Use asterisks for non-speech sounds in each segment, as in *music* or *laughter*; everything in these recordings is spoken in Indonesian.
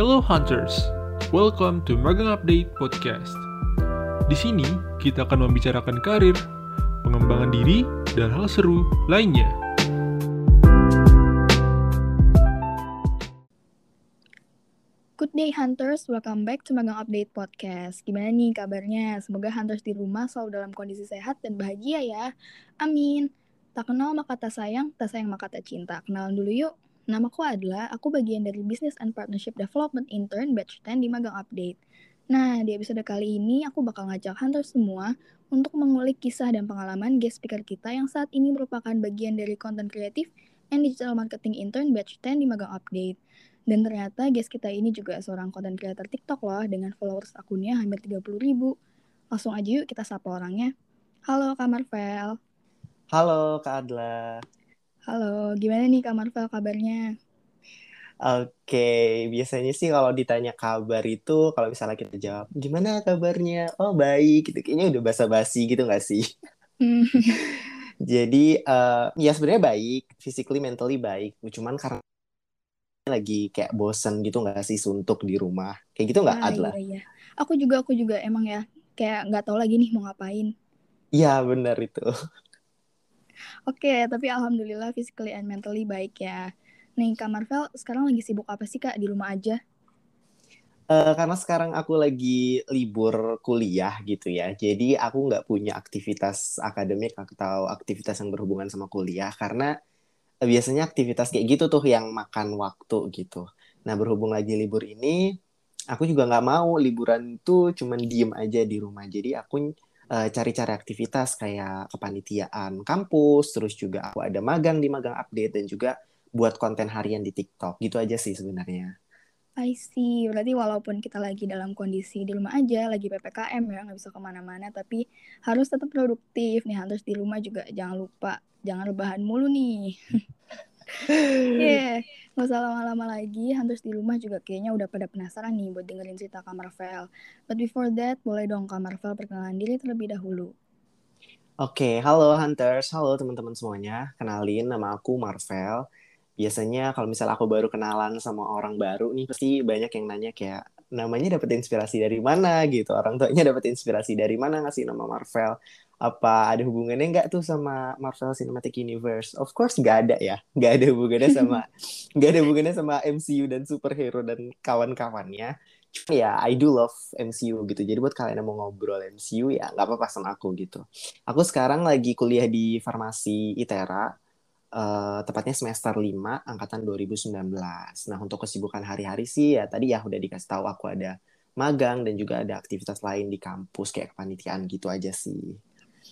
Hello Hunters, welcome to Magang Update Podcast. Di sini kita akan membicarakan karir, pengembangan diri, dan hal seru lainnya. Good day Hunters, welcome back to Magang Update Podcast. Gimana nih kabarnya? Semoga Hunters di rumah selalu dalam kondisi sehat dan bahagia ya. Amin. Tak kenal maka tak sayang, tak sayang maka tak cinta. Kenalan dulu yuk. Namaku adalah, aku bagian dari Business and Partnership Development Intern Batch 10 di Magang Update. Nah, di episode kali ini aku bakal ngajak hunter semua untuk mengulik kisah dan pengalaman guest speaker kita yang saat ini merupakan bagian dari konten kreatif and digital marketing intern Batch 10 di Magang Update. Dan ternyata guest kita ini juga seorang konten creator TikTok loh dengan followers akunnya hampir 30 ribu. Langsung aja yuk kita sapa orangnya. Halo Kak Marvel. Halo Kak Adla. Halo, gimana nih Kak Marvel kabarnya? Oke, biasanya sih kalau ditanya kabar itu, kalau misalnya kita jawab, gimana kabarnya? Oh baik, gitu. Kayaknya udah basa-basi gitu nggak sih? Hmm. *laughs* Jadi, uh, ya sebenarnya baik, physically, mentally baik. Cuman karena lagi kayak bosen gitu nggak sih suntuk di rumah. Kayak gitu nggak, Ah, Adla? iya, iya. Aku juga, aku juga emang ya kayak nggak tahu lagi nih mau ngapain. Iya, benar itu. Oke, tapi alhamdulillah physically and mentally baik ya. Nih Kak Marvel sekarang lagi sibuk apa sih Kak di rumah aja? Eh, karena sekarang aku lagi libur kuliah gitu ya, jadi aku nggak punya aktivitas akademik atau aktivitas yang berhubungan sama kuliah karena eh, biasanya aktivitas kayak gitu tuh yang makan waktu gitu. Nah berhubung lagi libur ini, aku juga nggak mau liburan tuh cuman diem aja di rumah. Jadi aku eh, cari-cari aktivitas kayak kepanitiaan kampus, terus juga aku ada magang di magang update dan juga buat konten harian di TikTok. Gitu aja sih sebenarnya. I see, berarti walaupun kita lagi dalam kondisi di rumah aja, lagi PPKM ya, nggak bisa ke mana-mana, tapi harus tetap produktif nih, harus di rumah juga jangan lupa, jangan rebahan mulu nih. *laughs* Yeah, *laughs* nggak usah lama-lama lagi, harus di rumah juga kayaknya udah pada penasaran nih buat dengerin cerita Kak Marvel. But before that, boleh dong Kak Marvel perkenalan diri terlebih dahulu. Oke, halo Hunters, halo teman-teman semuanya. Kenalin, nama aku Marvel. Biasanya kalau misalnya aku baru kenalan sama orang baru nih, pasti banyak yang nanya kayak, namanya dapat inspirasi dari mana gitu. Orang tuanya dapat inspirasi dari mana ngasih nama Marvel. Apa ada hubungannya nggak tuh sama Marvel Cinematic Universe? Of course nggak ada ya. Nggak ada hubungannya sama, *laughs* nggak ada hubungannya sama MCU dan superhero dan kawan-kawannya. Cuma ya, I do love MCU gitu. Jadi buat kalian yang mau ngobrol MCU ya nggak apa-apa sama aku gitu. Aku sekarang lagi kuliah di farmasi ITERA, eh, tepatnya semester 5, angkatan 2019. Nah, untuk kesibukan hari-hari sih ya tadi ya udah dikasih tahu aku ada magang dan juga ada aktivitas lain di kampus kayak kepanitiaan gitu aja sih.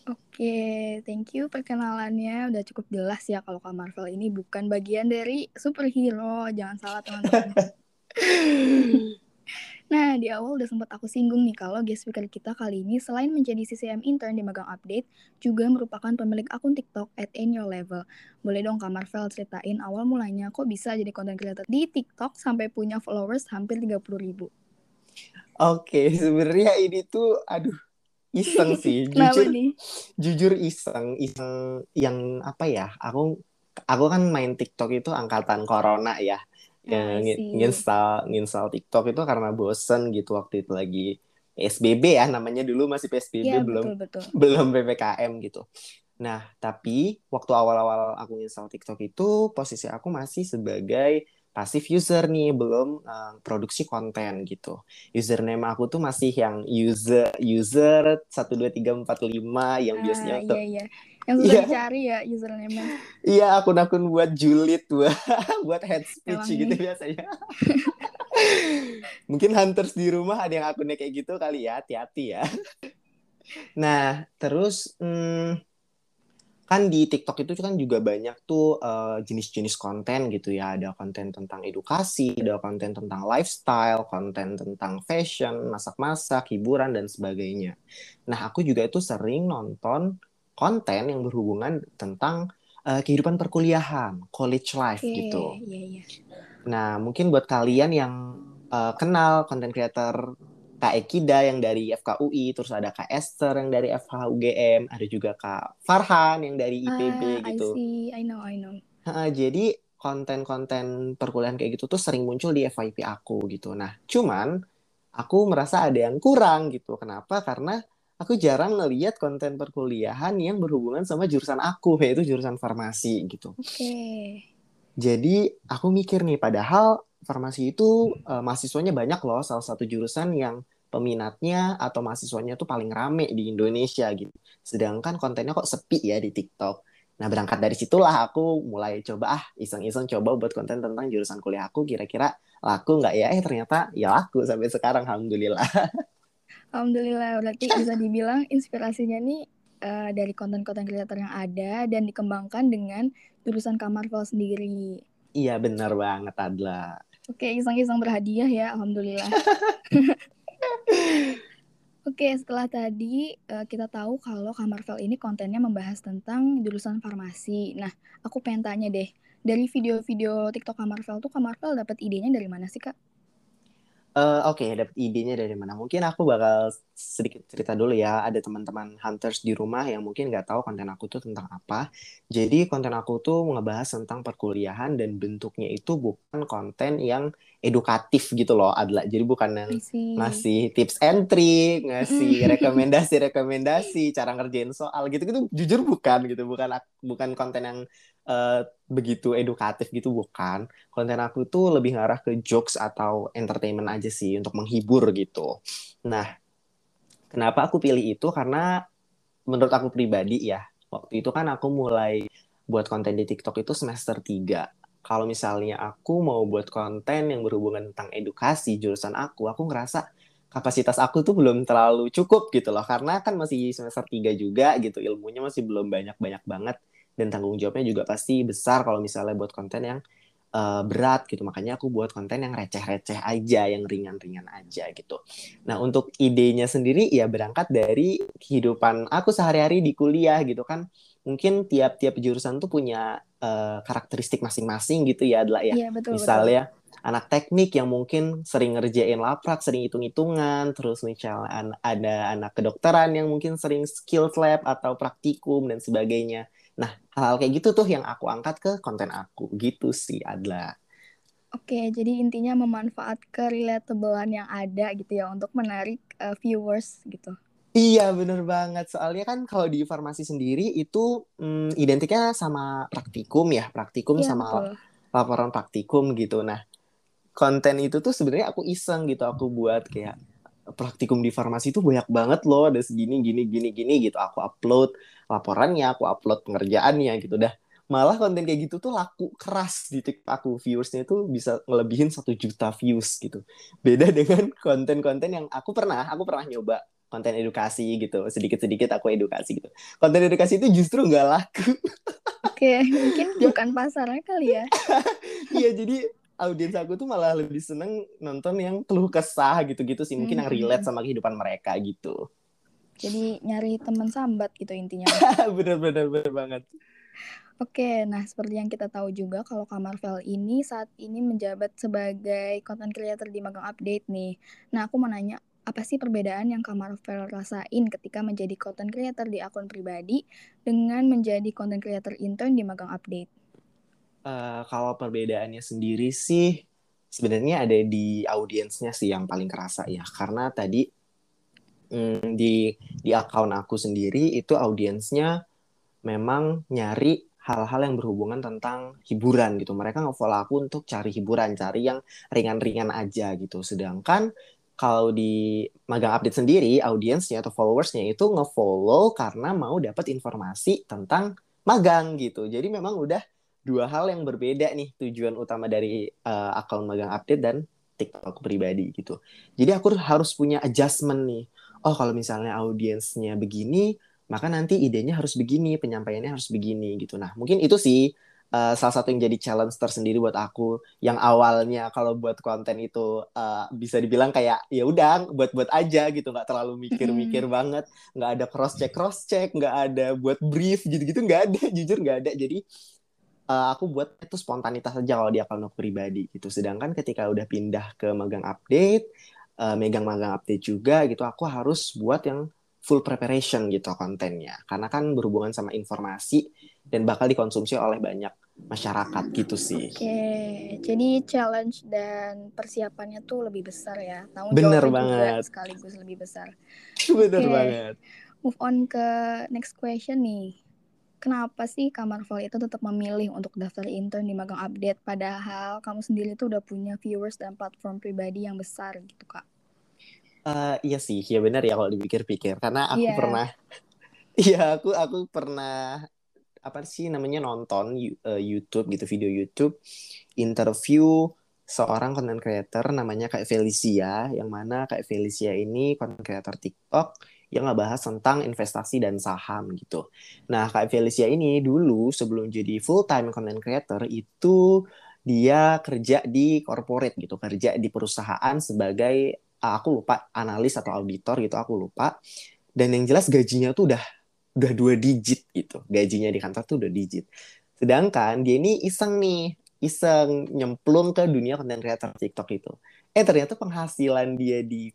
Oke, thank you perkenalannya. Udah cukup jelas ya kalau Kak Marvel ini bukan bagian dari superhero. Jangan salah teman-teman. *laughs* Nah, di awal udah sempat aku singgung nih kalau guest speaker kita kali ini selain menjadi CCM intern di Magang Update, juga merupakan pemilik akun TikTok at In Your Level. Boleh dong Kak Marvel ceritain awal mulanya kok bisa jadi content creator di TikTok sampai punya followers hampir 30 ribu. Oke, sebenarnya ini tuh aduh iseng sih, *laughs* jujur nih? jujur iseng, iseng yang apa ya? Aku aku kan main TikTok itu angkatan corona ya. Ah, Ya, ngi- see. nginstal nginstal TikTok itu karena bosen gitu waktu itu lagi PSBB ya namanya dulu masih PSBB Iya, belum betul-betul. *laughs* belum PPKM gitu. Nah, tapi waktu awal-awal aku install TikTok itu posisi aku masih sebagai pasif user nih, belum eh, produksi konten gitu. Username aku tuh masih yang user user 12345 yang biasanya Ah, tuh iya, iya. Yang susah Iya. dicari ya username-nya. iya akun-akun buat julid buat *laughs* buat head Emang speech gitu nih. biasanya. *laughs* Mungkin hunters di rumah ada yang akunnya kayak gitu kali ya, hati-hati ya. Nah, terus hmm, kan di TikTok itu kan juga banyak tuh eh, jenis-jenis konten gitu ya. Ada konten tentang edukasi, ada konten tentang lifestyle, konten tentang fashion, masak-masak, hiburan dan sebagainya. Nah, aku juga itu sering nonton konten yang berhubungan tentang eh, kehidupan perkuliahan, college life Oke, gitu. iya, iya. Nah, mungkin buat kalian yang eh, kenal konten creator Kak Ekida yang dari FKUI, terus ada Kak Esther yang dari FHUGM, ada juga Kak Farhan yang dari IPB Ah, I gitu. see. I know, I know. Ha, jadi konten-konten perkuliahan kayak gitu tuh sering muncul di FYP aku gitu. Nah, cuman aku merasa ada yang kurang gitu. Kenapa? Karena aku jarang ngeliat konten perkuliahan yang berhubungan sama jurusan aku, yaitu jurusan farmasi gitu. Oke. Okay. Jadi aku mikir nih, padahal farmasi itu uh, mahasiswanya banyak loh, salah satu jurusan yang peminatnya atau mahasiswanya tuh paling rame di Indonesia gitu. Sedangkan kontennya kok sepi ya di TikTok. Nah berangkat dari situlah aku mulai coba ah iseng-iseng coba buat konten tentang jurusan kuliah aku kira-kira laku nggak ya? Eh ternyata ya laku sampai sekarang alhamdulillah. Alhamdulillah, berarti *laughs* bisa dibilang inspirasinya nih uh, dari konten-konten kreator yang ada dan dikembangkan dengan jurusan Kamarvel sendiri. Iya, benar banget, Adla. Oke, iseng-iseng berhadiah ya, Alhamdulillah. *laughs* Oke, setelah tadi uh, kita tahu kalau Kamarvel ini kontennya membahas tentang jurusan farmasi. Nah, aku pengen tanya deh, dari video-video TikTok Kamarvel tuh Kamarvel dapat idenya dari mana sih, Kak? Uh, Oke, okay, dapat idenya dari mana? Mungkin aku bakal sedikit cerita dulu ya. Ada teman-teman hunters di rumah yang mungkin nggak tahu konten aku tuh tentang apa. Jadi konten aku tuh ngebahas tentang perkuliahan dan bentuknya itu bukan konten yang edukatif gitu loh, Adla. Jadi bukan yang ngasih tips and trick, ngasih rekomendasi-rekomendasi, cara ngerjain soal gitu-gitu. Jujur bukan gitu, bukan bukan konten yang uh, begitu edukatif gitu bukan. Konten aku tuh lebih ngarah ke jokes atau entertainment aja sih untuk menghibur gitu. Nah, kenapa aku pilih itu? Karena menurut aku pribadi ya, waktu itu kan aku mulai buat konten di TikTok itu semester 3. Kalau misalnya aku mau buat konten yang berhubungan tentang edukasi jurusan aku, aku ngerasa kapasitas aku tuh belum terlalu cukup gitu loh. Karena kan masih semester 3 juga gitu, ilmunya masih belum banyak-banyak banget dan tanggung jawabnya juga pasti besar kalau misalnya buat konten yang uh, berat gitu. Makanya aku buat konten yang receh-receh aja yang ringan-ringan aja gitu. Nah untuk idenya sendiri ya berangkat dari kehidupan aku sehari-hari di kuliah gitu kan. Mungkin tiap-tiap jurusan tuh punya uh, karakteristik masing-masing gitu ya adalah ya. Iya, betul, misalnya betul. anak teknik yang mungkin sering ngerjain laprak, sering hitung-hitungan, terus misalnya ada anak kedokteran yang mungkin sering skill lab atau praktikum dan sebagainya. Nah, hal-hal kayak gitu tuh yang aku angkat ke konten aku. Gitu sih, Adla. Oke, jadi intinya memanfaat ke-relatable yang ada gitu ya untuk menarik uh, viewers gitu. Iya, bener banget. Soalnya kan kalau di farmasi sendiri itu hmm, identiknya sama praktikum ya, praktikum ya, sama betul. laporan praktikum gitu. Nah, konten itu tuh sebenarnya aku iseng gitu, aku buat kayak praktikum di farmasi itu banyak banget loh, ada segini, gini, gini, gini gitu. Aku upload laporannya, aku upload pengerjaannya gitu dah. Malah konten kayak gitu tuh laku keras di TikTok aku. Viewersnya tuh bisa ngelebihin satu juta views gitu. Beda *laughs* dengan konten-konten yang aku pernah, aku pernah nyoba konten edukasi gitu. Sedikit-sedikit aku edukasi gitu. Konten edukasi itu justru nggak laku. Oke, *laughs* mungkin bukan pasarnya kali ya. *laughs* Iya, jadi audiens aku tuh malah lebih seneng nonton yang keluh kesah gitu-gitu sih mungkin hmm. yang relate sama kehidupan mereka gitu jadi nyari teman sambat gitu intinya *laughs* bener-bener bener banget Oke, nah seperti yang kita tahu juga kalau Kamarvel ini saat ini menjabat sebagai content creator di Magang Update nih. Nah, aku mau nanya, apa sih perbedaan yang Kamarvel rasain ketika menjadi content creator di akun pribadi dengan menjadi content creator intern di Magang Update? Uh, kalau perbedaannya sendiri sih sebenarnya ada di audiensnya sih yang paling kerasa ya. Karena tadi mm, di di akun aku sendiri itu audiensnya memang nyari hal-hal yang berhubungan tentang hiburan gitu. Mereka nge-follow aku untuk cari hiburan cari yang ringan-ringan aja gitu. Sedangkan kalau di magang update sendiri audiensnya atau followersnya itu nge-follow karena mau dapat informasi tentang magang gitu. Jadi memang udah dua hal yang berbeda nih tujuan utama dari uh, akun magang update dan TikTok pribadi gitu. Jadi aku harus punya adjustment nih. Oh kalau misalnya audiensnya begini, maka nanti idenya harus begini, penyampaiannya harus begini gitu. Nah mungkin itu sih uh, salah satu yang jadi challenge tersendiri buat aku. Yang awalnya kalau buat konten itu uh, bisa dibilang kayak ya udah buat-buat aja gitu, nggak terlalu mikir-mikir mm. banget, nggak ada cross check cross check, nggak ada buat brief gitu-gitu, nggak ada, *laughs* jujur nggak ada. Jadi uh, aku buat itu spontanitas aja kalau di akun aku pribadi gitu. Sedangkan ketika udah pindah ke magang update, uh, megang magang update juga gitu, aku harus buat yang full preparation gitu kontennya. Karena kan berhubungan sama informasi dan bakal dikonsumsi oleh banyak masyarakat gitu sih. Oke, jadi challenge dan persiapannya tuh lebih besar ya. Tanggung Bener banget. juga sekaligus lebih besar. *laughs* Bener Oke. banget. Move on ke next question nih. Kenapa sih Kak Marvel itu tetap memilih untuk daftar intern di Magang Update padahal kamu sendiri tuh udah punya viewers dan platform pribadi yang besar gitu Kak? Eh, iya sih, ya benar ya kalau dipikir-pikir. Karena aku Iya. pernah, *laughs* iya aku aku pernah apa sih namanya nonton eh, YouTube gitu video YouTube interview seorang content creator namanya Kak Felicia yang mana Kak Felicia ini content creator TikTok yang ngebahas tentang investasi dan saham gitu. Nah Kak Felicia ini dulu sebelum jadi full time content creator itu dia kerja di corporate gitu, kerja di perusahaan sebagai ah, aku lupa analis atau auditor gitu. Aku lupa. Dan yang jelas gajinya tuh udah udah dua digit gitu. Gajinya di kantor tuh udah digit. Sedangkan dia ini iseng nih iseng nyemplung ke dunia konten creator TikTok itu. Eh ternyata penghasilan dia di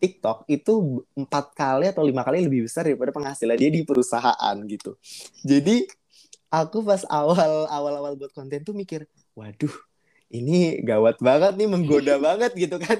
TikTok itu empat kali atau lima kali lebih besar daripada penghasilan dia di perusahaan gitu. Jadi aku pas awal awal awal buat konten tuh mikir waduh ini gawat banget nih menggoda *laughs* banget gitu kan.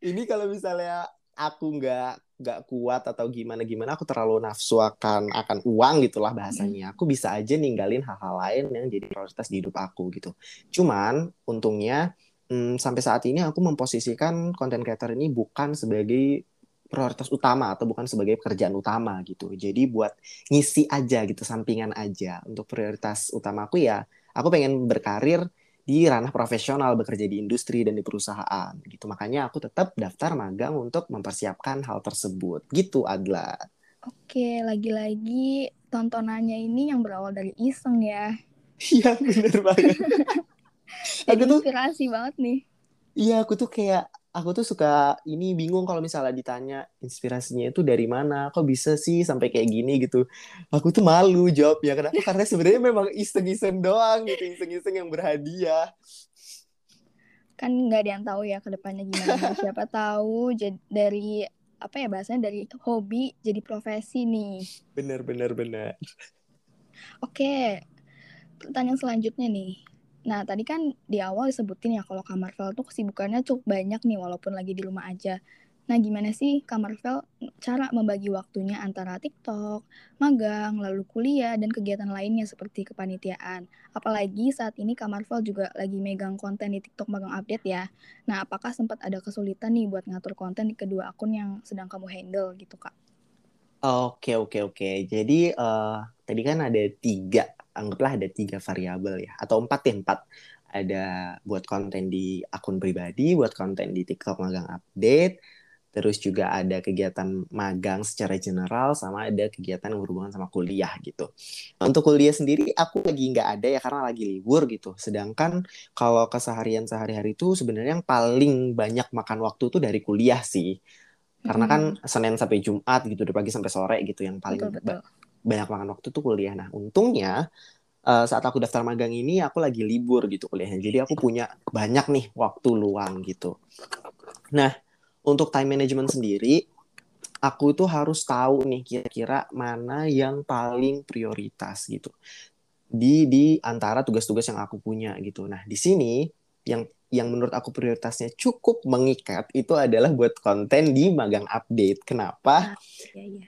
Ini kalau misalnya aku nggak nggak kuat atau gimana gimana aku terlalu nafsu akan akan uang gitulah bahasanya. Aku bisa aja ninggalin hal-hal lain yang jadi prioritas di hidup aku gitu. Cuman untungnya hmm, sampai saat ini aku memposisikan konten creator ini bukan sebagai prioritas utama atau bukan sebagai pekerjaan utama gitu. Jadi buat ngisi aja gitu sampingan aja. Untuk prioritas utama aku ya aku pengen berkarir di ranah profesional bekerja di industri dan di perusahaan gitu. Makanya aku tetap daftar magang untuk mempersiapkan hal tersebut. Gitu Adla. Oke, lagi-lagi tontonannya ini yang berawal dari iseng ya. iya bener banget *laughs* aku tuh inspirasi banget nih. iya aku tuh kayak aku tuh suka ini bingung kalau misalnya ditanya inspirasinya itu dari mana kok bisa sih sampai kayak gini gitu aku tuh malu jawabnya kenapa karena sebenarnya memang iseng-iseng doang gitu iseng-iseng yang berhadiah Kan nggak ada yang tahu ya ke depannya gimana. Siapa tahu jadi dari apa ya bahasanya dari hobi jadi profesi nih. bener bener bener Oke, pertanyaan selanjutnya nih. Nah, tadi kan di awal disebutin ya kalau Kak Marvel tuh kesibukannya cukup banyak nih walaupun lagi di rumah aja. Nah, gimana sih Kak Marvel cara membagi waktunya antara TikTok, magang, lalu kuliah, dan kegiatan lainnya seperti kepanitiaan? Apalagi saat ini Kak Marvel juga lagi megang konten di TikTok magang update ya. Nah, apakah sempat ada kesulitan nih buat ngatur konten di kedua akun yang sedang kamu handle gitu, Kak? Oke oke oke. Jadi eh, tadi kan ada tiga, anggaplah ada tiga variabel ya, atau empat ya empat. Ada buat konten di akun pribadi, buat konten di TikTok magang update, terus juga ada kegiatan magang secara general, sama ada kegiatan yang berhubungan sama kuliah gitu. Untuk kuliah sendiri aku lagi nggak ada ya karena lagi libur gitu. Sedangkan kalau keseharian sehari-hari itu sebenarnya yang paling banyak makan waktu tuh dari kuliah sih. Karena kan Senin sampai Jumat gitu dari pagi sampai sore gitu yang paling betul betul. Banyak makan waktu tuh kuliah. Nah, untungnya eh, saat aku daftar magang ini aku lagi libur gitu kuliahnya. Jadi aku punya banyak nih waktu luang gitu. Nah, untuk time management sendiri aku tuh harus tahu nih kira-kira mana yang paling prioritas gitu. Di di antara tugas-tugas yang aku punya gitu. Nah, di sini yang yang menurut aku prioritasnya cukup mengikat itu adalah buat konten di magang update. Kenapa? Iya, iya.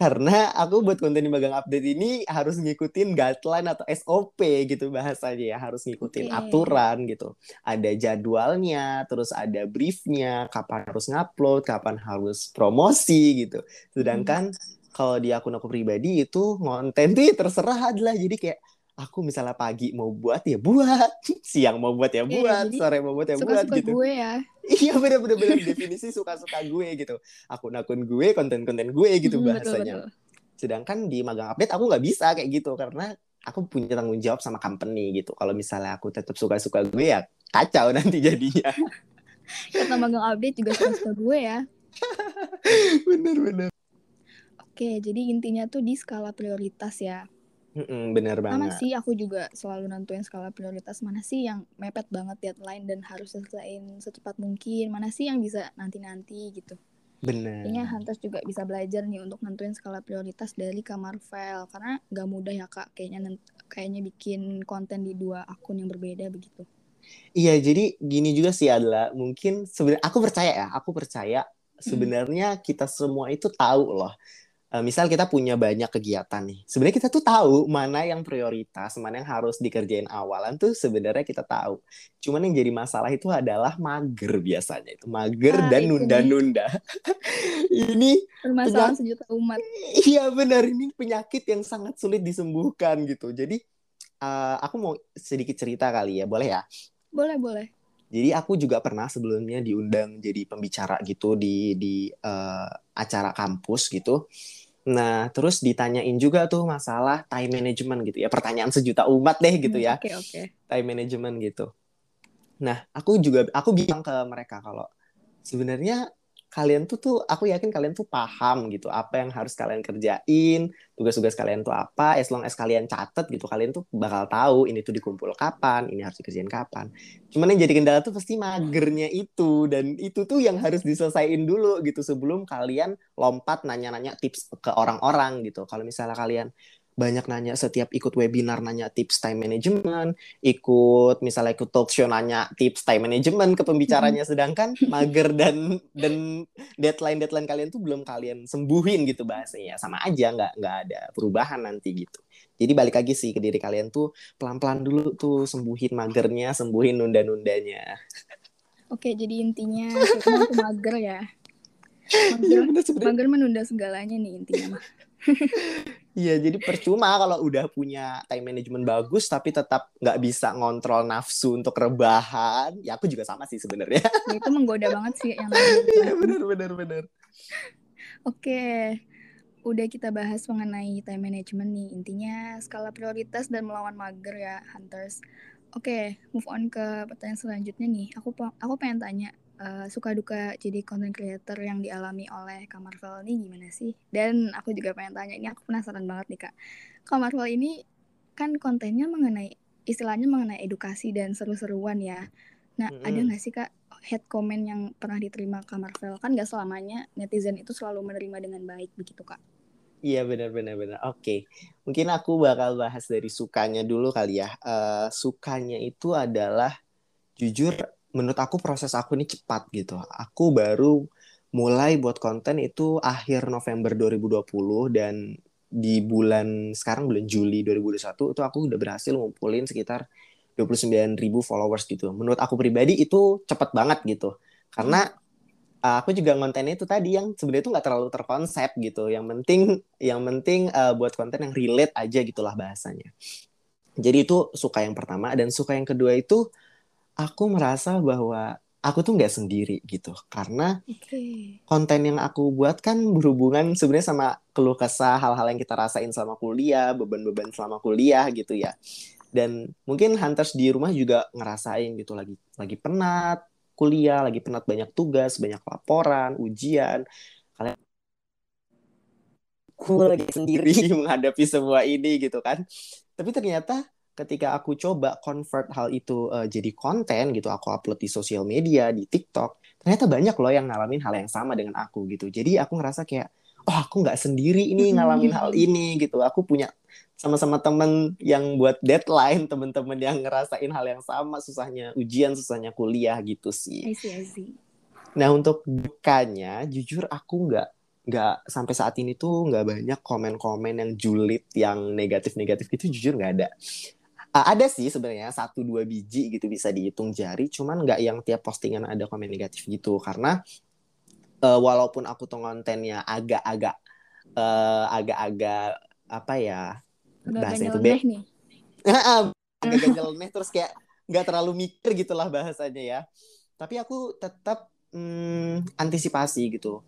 Karena aku buat konten di magang update ini harus ngikutin guideline atau SOP gitu bahasanya ya, harus ngikutin Oke. aturan gitu. Ada jadwalnya, terus ada briefnya, kapan harus ngupload, kapan harus promosi gitu. Sedangkan kalau di akun aku pribadi itu konten tuh ya terserah adalah jadi kayak aku misalnya pagi mau buat ya buat, *laughs* siang mau buat ya Iya, buat, jadi sore mau buat ya buat Suka-suka gitu. gue ya. *laughs* Iya bener-bener bener *laughs* definisi suka-suka gue gitu. Akun-akun gue, konten-konten gue gitu Mm, betul, bahasanya. betul. Sedangkan di magang update aku nggak bisa kayak gitu karena aku punya tanggung jawab sama company gitu. Kalau misalnya aku tetap suka-suka gue ya kacau nanti jadinya. Kata magang update juga suka-suka gue ya. Bener-bener. Oke, jadi intinya tuh di skala prioritas ya. Mm-mm, bener Sama banget. sih aku juga selalu nentuin skala prioritas mana sih yang mepet banget deadline dan harus selesaiin secepat mungkin, mana sih yang bisa nanti-nanti gitu. Benar. Kayaknya Hunters juga bisa belajar nih untuk nentuin skala prioritas dari Kak Marvel karena nggak mudah ya Kak kayaknya kayaknya bikin konten di dua akun yang berbeda begitu. Iya, jadi gini juga sih adalah mungkin sebenarnya aku percaya ya, aku percaya sebenarnya kita semua itu tahu loh uh, misal kita punya banyak kegiatan nih. Sebenarnya kita tuh tahu mana yang prioritas, mana yang harus dikerjain awalan tuh sebenarnya kita tahu. Cuman yang jadi masalah itu adalah mager biasanya itu mager ah, dan nunda-nunda. *laughs* ini permasalahan sejuta umat. Iya benar ini penyakit yang sangat sulit disembuhkan gitu. Jadi uh, aku mau sedikit cerita kali ya, boleh ya? Boleh boleh. Jadi aku juga pernah sebelumnya diundang jadi pembicara gitu di di uh, acara kampus gitu. Nah, terus ditanyain juga tuh masalah time management gitu ya. Pertanyaan sejuta umat deh gitu hmm, ya. Oke, okay, oke. Okay. Time management gitu. Nah, aku juga aku bilang ke mereka kalau sebenarnya kalian tuh tuh aku yakin kalian tuh paham gitu apa yang harus kalian kerjain tugas-tugas kalian tuh apa as long as kalian catet gitu kalian tuh bakal tahu ini tuh dikumpul kapan ini harus dikerjain kapan. Cuman yang jadi kendala tuh pasti magernya itu dan itu tuh yang harus diselesaikan dulu gitu sebelum kalian lompat nanya-nanya tips ke orang-orang gitu. Kalau misalnya kalian banyak nanya setiap ikut webinar nanya tips time management, ikut misalnya ikut talk show nanya tips time management ke pembicaranya sedangkan *laughs* mager dan dan deadline deadline kalian tuh belum kalian sembuhin gitu bahasanya sama aja nggak nggak ada perubahan nanti gitu. Jadi balik lagi sih ke diri kalian tuh pelan-pelan dulu tuh sembuhin magernya, sembuhin nunda-nundanya. Oke, jadi intinya kita mager ya. *laughs* Mager, ya, mager menunda segalanya nih intinya mah. *laughs* Iya, jadi percuma kalau udah punya time management bagus tapi tetap nggak bisa ngontrol nafsu untuk rebahan. Ya aku juga sama sih sebenarnya. *laughs* Ya, itu menggoda banget sih yang Iya, benar benar benar. Oke. Udah kita bahas mengenai time management nih. Intinya skala prioritas dan melawan mager ya, Hunters. Oke, move on ke pertanyaan selanjutnya nih. Aku aku pengen tanya, uh, suka duka jadi content creator yang dialami oleh Kak Marvel ini gimana sih? Dan aku juga pengen tanya ini aku penasaran banget nih Kak. Kak Marvel ini kan kontennya mengenai istilahnya mengenai edukasi dan seru-seruan ya. Nah, mm -hmm. ada nggak sih Kak head comment yang pernah diterima Kak Marvel? Kan nggak selamanya netizen itu selalu menerima dengan baik begitu Kak. Iya benar benar benar. Oke, okay. mungkin aku bakal bahas dari sukanya dulu kali ya. Uh, sukanya itu adalah jujur menurut aku proses aku ini cepat gitu. Aku baru mulai buat konten itu akhir November 2020 dan di bulan sekarang bulan Juli 2021 itu aku udah berhasil ngumpulin sekitar 29 ribu followers gitu. Menurut aku pribadi itu cepat banget gitu. Karena uh, aku juga kontennya itu tadi yang sebenarnya itu nggak terlalu terkonsep gitu. Yang penting yang penting uh, buat konten yang relate aja gitulah bahasanya. Jadi itu suka yang pertama dan suka yang kedua itu aku merasa bahwa aku tuh nggak sendiri gitu. Karena okay. konten yang aku buat kan berhubungan sebenarnya sama keluh kesah hal-hal yang kita rasain selama kuliah beban-beban selama kuliah gitu ya. Dan mungkin hunters di rumah juga ngerasain gitu lagi lagi penat kuliah lagi penat banyak tugas banyak laporan ujian. Kalian aku lagi sendiri. *laughs* menghadapi semua ini gitu kan. Tapi ternyata ketika aku coba convert hal itu uh, jadi konten gitu, aku upload di sosial media, di TikTok, ternyata banyak loh yang ngalamin hal yang sama dengan aku gitu. Jadi aku ngerasa kayak, oh aku nggak sendiri ini ngalamin hal ini gitu. Aku punya sama-sama temen yang buat deadline, temen-temen yang ngerasain hal yang sama, susahnya ujian, susahnya kuliah gitu sih. I see, I see. Nah untuk dukanya, jujur aku nggak nggak sampai saat ini tuh nggak banyak komen-komen yang julid, yang negatif-negatif gitu jujur nggak ada uh, ada sih sebenarnya satu dua biji gitu bisa dihitung jari cuman nggak yang tiap postingan ada komen negatif gitu. Karena uh, walaupun aku tuh kontennya agak-agak uh, agak-agak apa ya bahasanya itu nih. *laughs* Agak *laughs* terus kayak nggak terlalu mikir gitulah bahasanya ya. Tapi aku tetap hmm, antisipasi gitu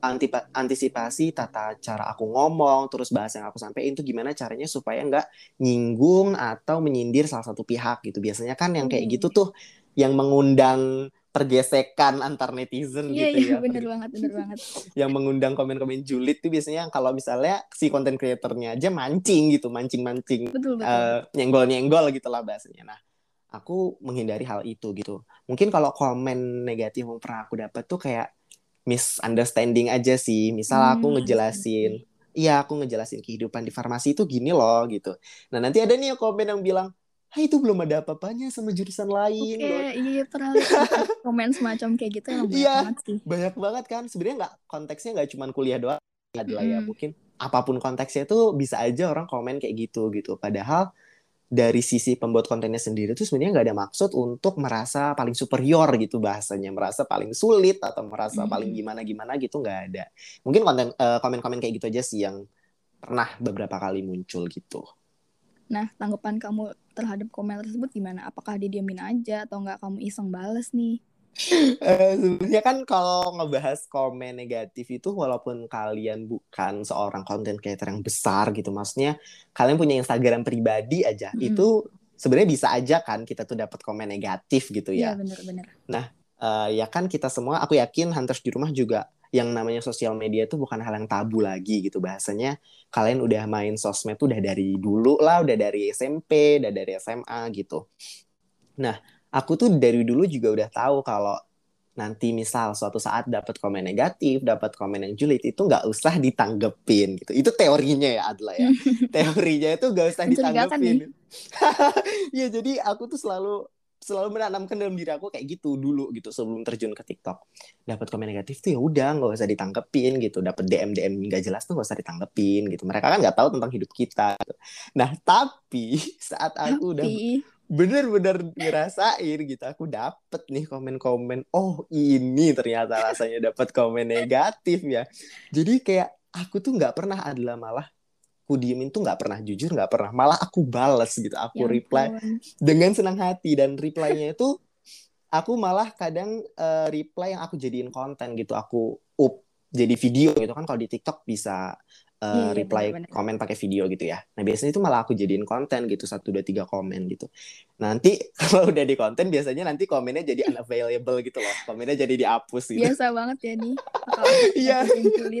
antipa antisipasi tata cara aku ngomong terus bahasa yang aku sampaikan itu gimana caranya supaya nggak nyinggung atau menyindir salah satu pihak gitu biasanya kan yang kayak gitu tuh yang mengundang pergesekan antar netizen yeah, gitu yeah, ya. bener banget, bener banget. *laughs* yang mengundang komen-komen julid tuh biasanya kalau misalnya si konten kreatornya aja mancing gitu, mancing-mancing, uh, nyenggol-nyenggol gitu lah bahasanya. Nah, aku menghindari hal itu gitu. Mungkin kalau komen negatif yang pernah aku dapat tuh kayak misunderstanding aja sih. Misal Hmm, aku ngejelasin, iya aku ngejelasin kehidupan di farmasi itu gini loh gitu. Nah nanti ada nih yang komen yang bilang, Hai itu belum ada apa-apanya sama jurusan lain. Oke, loh." iya pernah *laughs* komen semacam kayak gitu yang banyak Iya. banget sih. Banyak banget kan. Sebenarnya nggak konteksnya nggak cuma kuliah doang adalah ya Mm-mm. mungkin apa pun konteksnya tuh bisa aja orang komen kayak gitu gitu. Padahal dari sisi pembuat kontennya sendiri tuh sebenarnya nggak ada maksud untuk merasa paling superior gitu bahasanya, merasa paling sulit atau merasa Mm-mm. paling gimana gimana gitu nggak ada. Mungkin konten eh, komen-komen kayak gitu aja sih yang pernah beberapa kali muncul gitu. Nah, tanggapan kamu terhadap komen tersebut gimana? Apakah didiamin aja atau nggak kamu iseng bales nih? Eh, sebenarnya kan kalau ngebahas komen negatif itu walaupun kalian bukan seorang content creator yang besar gitu maksudnya kalian punya Instagram pribadi aja Mm-mm. itu sebenarnya bisa aja kan kita tuh dapat komen negatif gitu Iya, ya bener-bener. Eh, ya kan kita semua aku yakin hunters di rumah juga yang namanya sosial media itu bukan hal yang tabu lagi gitu bahasanya kalian udah main sosmed tuh udah dari dulu lah udah dari SMP udah dari SMA gitu nah aku tuh dari dulu juga udah tahu kalau nanti misal suatu saat dapat komen negatif dapat komen yang julid itu nggak usah ditanggepin gitu. Itu teorinya ya Adla ya. *laughs* Teorinya itu nggak usah Mencurigakan ditanggepin. *laughs* Ya jadi aku tuh selalu selalu menanamkan dalam diri aku kayak gitu dulu gitu sebelum terjun ke TikTok. Dapat komen negatif tuh ya udah nggak usah ditanggepin gitu. Dapat DM DM nggak jelas tuh nggak usah ditanggepin gitu. Mereka kan nggak tahu tentang hidup kita gitu. nah tapi *laughs* saat aku udah Tapi, bener-bener ngerasain gitu. Aku dapet nih komen-komen oh ini ternyata rasanya dapat komen negatif ya. Jadi kayak aku tuh nggak pernah adalah malah aku diemin tuh nggak pernah jujur nggak pernah. Malah aku bales gitu aku ya reply dengan senang hati. Dan reply-nya itu aku malah kadang eh, reply yang aku jadiin konten gitu. Aku up jadi video gitu kan kalau di TikTok bisa eh, Iya, iya, reply benar-benar. komen pakai video gitu ya. Nah biasanya itu malah aku jadiin konten gitu satu dua tiga komen gitu. Nanti *laughs* kalau udah di konten biasanya nanti komennya jadi unavailable gitu loh. Komennya jadi dihapus gitu. Biasa banget ya nih. *laughs* Iya. *laughs*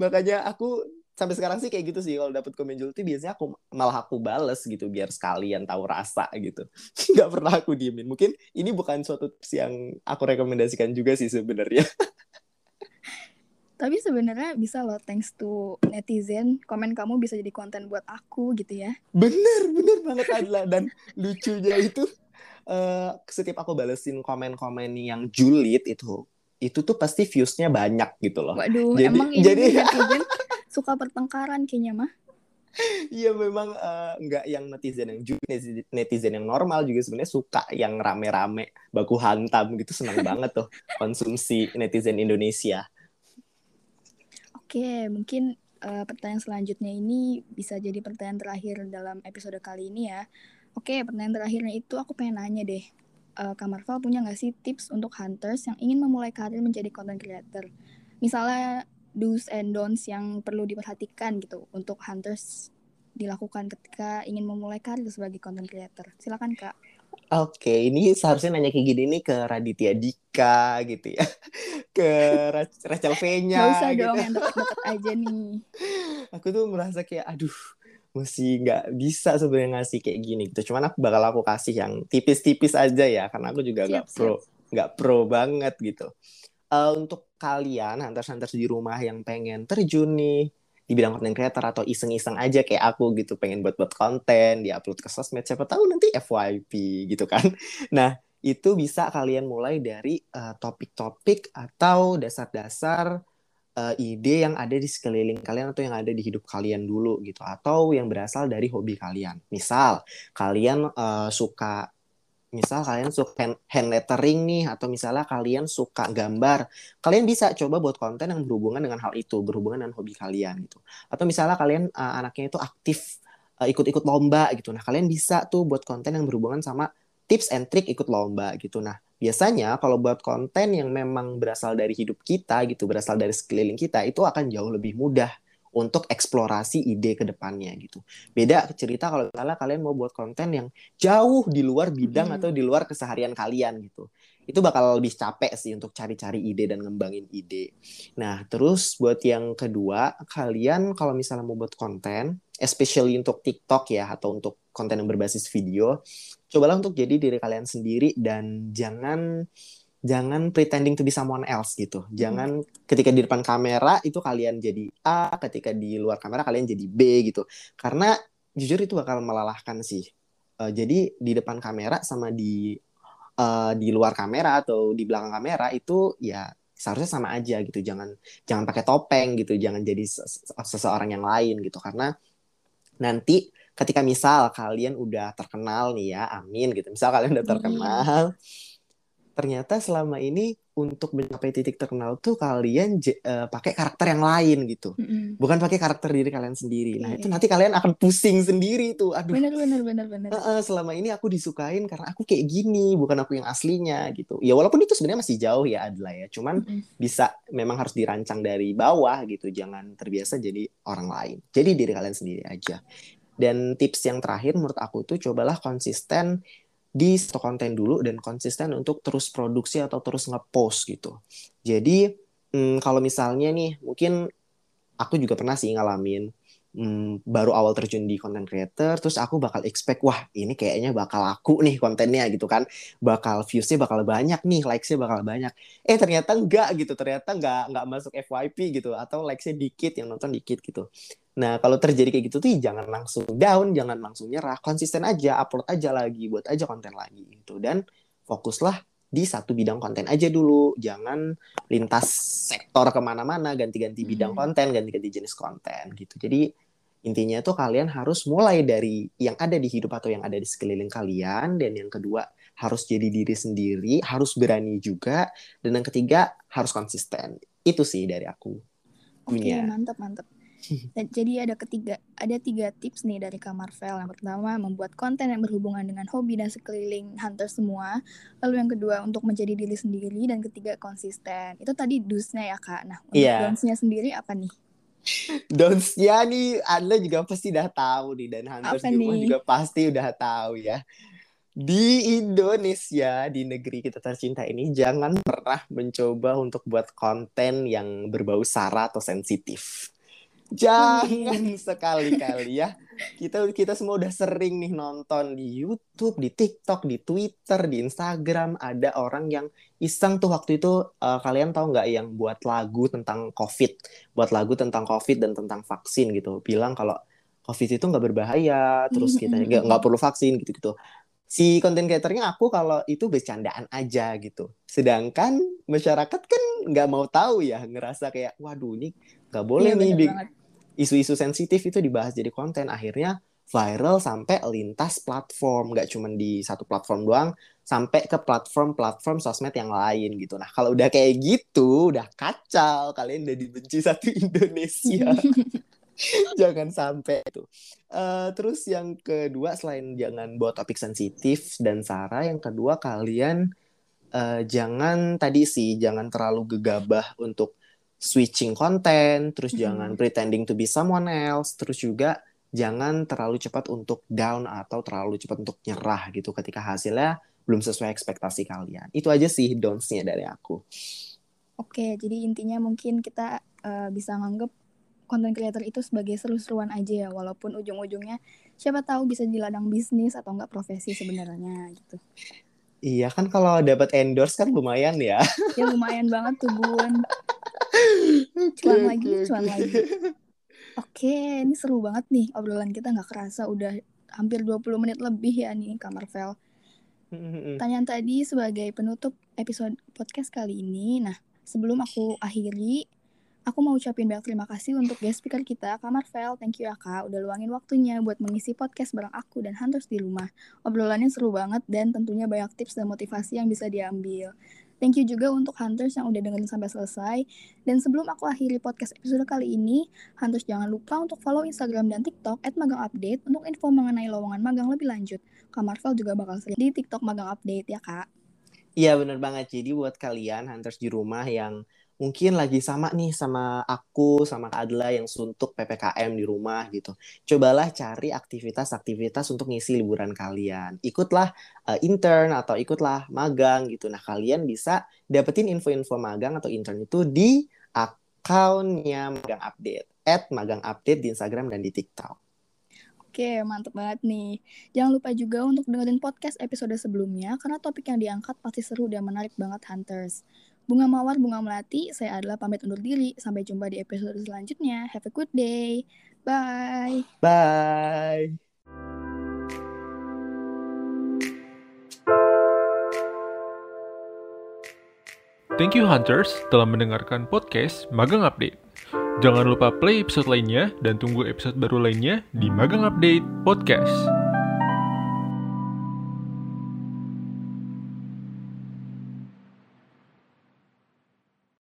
makanya aku sampai sekarang sih kayak gitu sih. Kalau dapet komen julid biasanya aku malah aku bales gitu biar sekalian tahu rasa gitu. Nggak pernah aku diemin. Mungkin ini bukan suatu tips yang aku rekomendasikan juga sih sebenarnya Tapi sebenarnya bisa loh thanks to netizen, komen kamu bisa jadi konten buat aku gitu ya. bener bener banget Adla dan lucunya itu eh, setiap aku balesin komen-komen yang julid itu itu tuh pasti viewsnya banyak gitu loh Waduh, Jadi- emang ini jadi- *laughs* netizen suka pertengkaran kayaknya mah. Iya memang eh, nggak yang netizen yang netizen- netizen yang normal juga sebenarnya suka yang rame-rame baku hantam gitu senang banget tuh konsumsi netizen Indonesia. Oke, mungkin eh, pertanyaan selanjutnya ini bisa jadi pertanyaan terakhir dalam episode kali ini ya. Oke, pertanyaan terakhirnya itu aku pengen nanya deh. Eh, Kak Marvel punya nggak sih tips untuk hunters yang ingin memulai karir menjadi content creator? Misalnya do's and don'ts yang perlu diperhatikan gitu untuk hunters dilakukan ketika ingin memulai karir sebagai content creator. Silakan Kak. Oke, ini seharusnya nanya kayak gini nih ke Raditya Dika gitu ya, *laughs* ke Ra- Rachel V-nya Gak usah gitu. dong yang deket-deket aja nih. *laughs* Aku tuh merasa kayak aduh masih nggak bisa sebenarnya ngasih kayak gini gitu. Cuman aku bakal aku kasih yang tipis-tipis aja ya, karena aku juga nggak pro nggak pro banget gitu. Eh, untuk kalian hunters-hunters di rumah yang pengen terjun nih di bidang content creator atau iseng-iseng aja kayak aku gitu pengen buat-buat konten diupload ke sosmed siapa tahu nanti FYP gitu kan. *laughs* Nah itu bisa kalian mulai dari eh, topik-topik atau dasar-dasar eh, ide yang ada di sekeliling kalian atau yang ada di hidup kalian dulu gitu atau yang berasal dari hobi kalian. Misal kalian eh, suka misal kalian suka hand, hand lettering nih atau misalnya kalian suka gambar kalian bisa coba buat konten yang berhubungan dengan hal itu berhubungan dengan hobi kalian gitu. Atau misalnya kalian uh, anaknya itu aktif uh, ikut-ikut lomba gitu. Nah kalian bisa tuh buat konten yang berhubungan sama tips and trick ikut lomba gitu. Nah biasanya kalau buat konten yang memang berasal dari hidup kita gitu berasal dari sekeliling kita itu akan jauh lebih mudah untuk eksplorasi ide ke depannya gitu. Beda cerita kalau misalnya kalian mau buat konten yang jauh di luar bidang Hmm. atau di luar keseharian kalian gitu. Itu bakal lebih capek sih untuk cari-cari ide dan ngembangin ide. Nah, terus buat yang kedua, kalian kalau misalnya mau buat konten, especially untuk TikTok ya atau untuk konten yang berbasis video, cobalah untuk jadi diri kalian sendiri dan jangan jangan pretending to be someone else gitu. Jangan ketika di depan kamera itu kalian jadi A, ketika di luar kamera kalian jadi B gitu. Karena jujur itu bakal melelahkan sih. Uh, jadi di depan kamera sama di uh, di luar kamera atau di belakang kamera itu ya seharusnya sama aja gitu jangan jangan pakai topeng gitu jangan jadi seseorang yang lain gitu karena nanti ketika misal kalian udah terkenal nih ya amin gitu misal kalian udah terkenal ternyata selama ini untuk mencapai titik terkenal tuh kalian uh, pakai karakter yang lain gitu. Mm-hmm. bukan pakai karakter diri kalian sendiri. Nah yeah. itu nanti kalian akan pusing sendiri tuh. Aduh. Bener bener bener bener uh, uh, selama ini aku disukain karena aku kayak gini bukan aku yang aslinya gitu. Ya walaupun itu sebenarnya masih jauh ya Adla ya. Cuman mm-hmm. bisa memang harus dirancang dari bawah gitu. Jangan terbiasa jadi orang lain. Jadi diri kalian sendiri aja. Dan tips yang terakhir menurut aku tuh cobalah konsisten di satu konten dulu dan konsisten untuk terus produksi atau terus ngepost gitu. Jadi hmm, kalau misalnya nih mungkin aku juga pernah sih ngalamin hmm, baru awal terjun di content creator terus aku bakal expect wah ini kayaknya bakal aku nih kontennya gitu kan. Bakal viewsnya bakal banyak nih likesnya bakal banyak. Eh ternyata enggak gitu. Ternyata enggak enggak masuk FYP gitu. Atau likesnya dikit yang nonton dikit gitu. Nah, kalau terjadi kayak gitu tuh jangan langsung down, jangan langsung nyerah, konsisten aja, upload aja lagi, buat aja konten lagi gitu. Dan fokuslah di satu bidang konten aja dulu, jangan lintas sektor ke mana-mana, ganti-ganti bidang hmm. konten, ganti-ganti jenis konten gitu. Jadi intinya tuh kalian harus mulai dari yang ada di hidup atau yang ada di sekeliling kalian, dan yang kedua harus jadi diri sendiri, harus berani juga, dan yang ketiga harus konsisten. Itu sih dari aku. Oke, okay, mantap mantap. *laughs* Jadi ada ketiga, ada tiga tips nih dari Kak Marvel. Yang pertama, membuat konten yang berhubungan dengan hobi dan sekeliling hunter semua. Lalu yang kedua, untuk menjadi diri sendiri. Dan ketiga, konsisten. Itu tadi dusnya ya Kak. Nah, untuk yeah. donsnya sendiri apa nih? Donsnya nih, Anda juga pasti udah tahu nih. Dan hunter semua juga pasti udah tahu ya. Di Indonesia, di negeri kita tercinta ini, jangan pernah mencoba untuk buat konten yang berbau sara atau sensitif Jangan *laughs* sekali-kali ya. Kita kita semua udah sering nih nonton di YouTube, di TikTok, di Twitter, di Instagram ada orang yang iseng tuh waktu itu uh, kalian tahu nggak yang buat lagu tentang COVID, buat lagu tentang COVID dan tentang vaksin gitu. Bilang kalau COVID itu nggak berbahaya, terus *laughs* kita nggak nggak perlu vaksin gitu-gitu si konten creatornya aku kalau itu bercandaan aja gitu. Sedangkan masyarakat kan nggak mau tahu ya, ngerasa kayak waduh ini nggak boleh iya, nih isu-isu sensitif itu dibahas jadi konten. Akhirnya viral sampai lintas platform. Nggak cuma di satu platform doang sampai ke platform-platform sosmed yang lain gitu. Nah kalau udah kayak gitu udah kacau. Kalian udah dibenci satu *laughs* Indonesia. *laughs* Jangan sampai itu. Uh, terus yang kedua selain jangan buat topik sensitif dan sara yang kedua kalian uh, jangan tadi sih jangan terlalu gegabah untuk switching konten, terus hmm. jangan pretending to be someone else, terus juga jangan terlalu cepat untuk down atau terlalu cepat untuk nyerah gitu ketika hasilnya belum sesuai ekspektasi kalian. Itu aja sih don'ts-nya dari aku. Oke, jadi intinya mungkin kita uh, bisa nganggep konten creator itu sebagai seru-seruan aja ya, walaupun ujung-ujungnya siapa tahu bisa di ladang bisnis atau enggak profesi sebenarnya gitu. Iya kan kalau dapat endorse kan lumayan ya. Ya lumayan banget tuh Bun cuan lagi, cuan lagi. Oke, ini seru banget nih obrolan kita nggak kerasa udah hampir 20 menit lebih ya nih Kak Marvel. Tanyaan tadi sebagai penutup episode podcast kali ini. Nah, sebelum aku akhiri, aku mau ucapin banyak terima kasih untuk guest speaker kita, Kak Marvel. Thank you ya Kak, udah luangin waktunya buat mengisi podcast bareng aku dan Hunters di rumah. Obrolannya seru banget dan tentunya banyak tips dan motivasi yang bisa diambil. Thank you juga untuk Hunters yang udah dengerin sampai selesai. Dan sebelum aku akhiri podcast episode kali ini, Hunters jangan lupa untuk follow Instagram dan TikTok at Magang Update untuk info mengenai lowongan magang lebih lanjut. Kak Marvel juga bakal sering di TikTok Magang Update ya kak. Iya bener banget. Jadi buat kalian Hunters di rumah yang mungkin lagi sama nih sama aku sama Kak Adla yang suntuk PPKM di rumah gitu. Cobalah cari aktivitas-aktivitas untuk ngisi liburan kalian. Ikutlah uh, intern atau ikutlah magang gitu. Nah, kalian bisa dapetin info-info magang atau intern itu di akunnya Magang Update, at Magang Update di Instagram dan di TikTok. Oke, mantep banget nih. Jangan lupa juga untuk dengerin podcast episode sebelumnya, karena topik yang diangkat pasti seru dan menarik banget Hunters. Bunga Mawar, Bunga Melati, saya adalah pamit undur diri. Sampai jumpa di episode selanjutnya. Have a good day. Bye. Bye. Thank you Hunters telah mendengarkan podcast Magang Update. Jangan lupa play episode lainnya dan tunggu episode baru lainnya di Magang Update Podcast.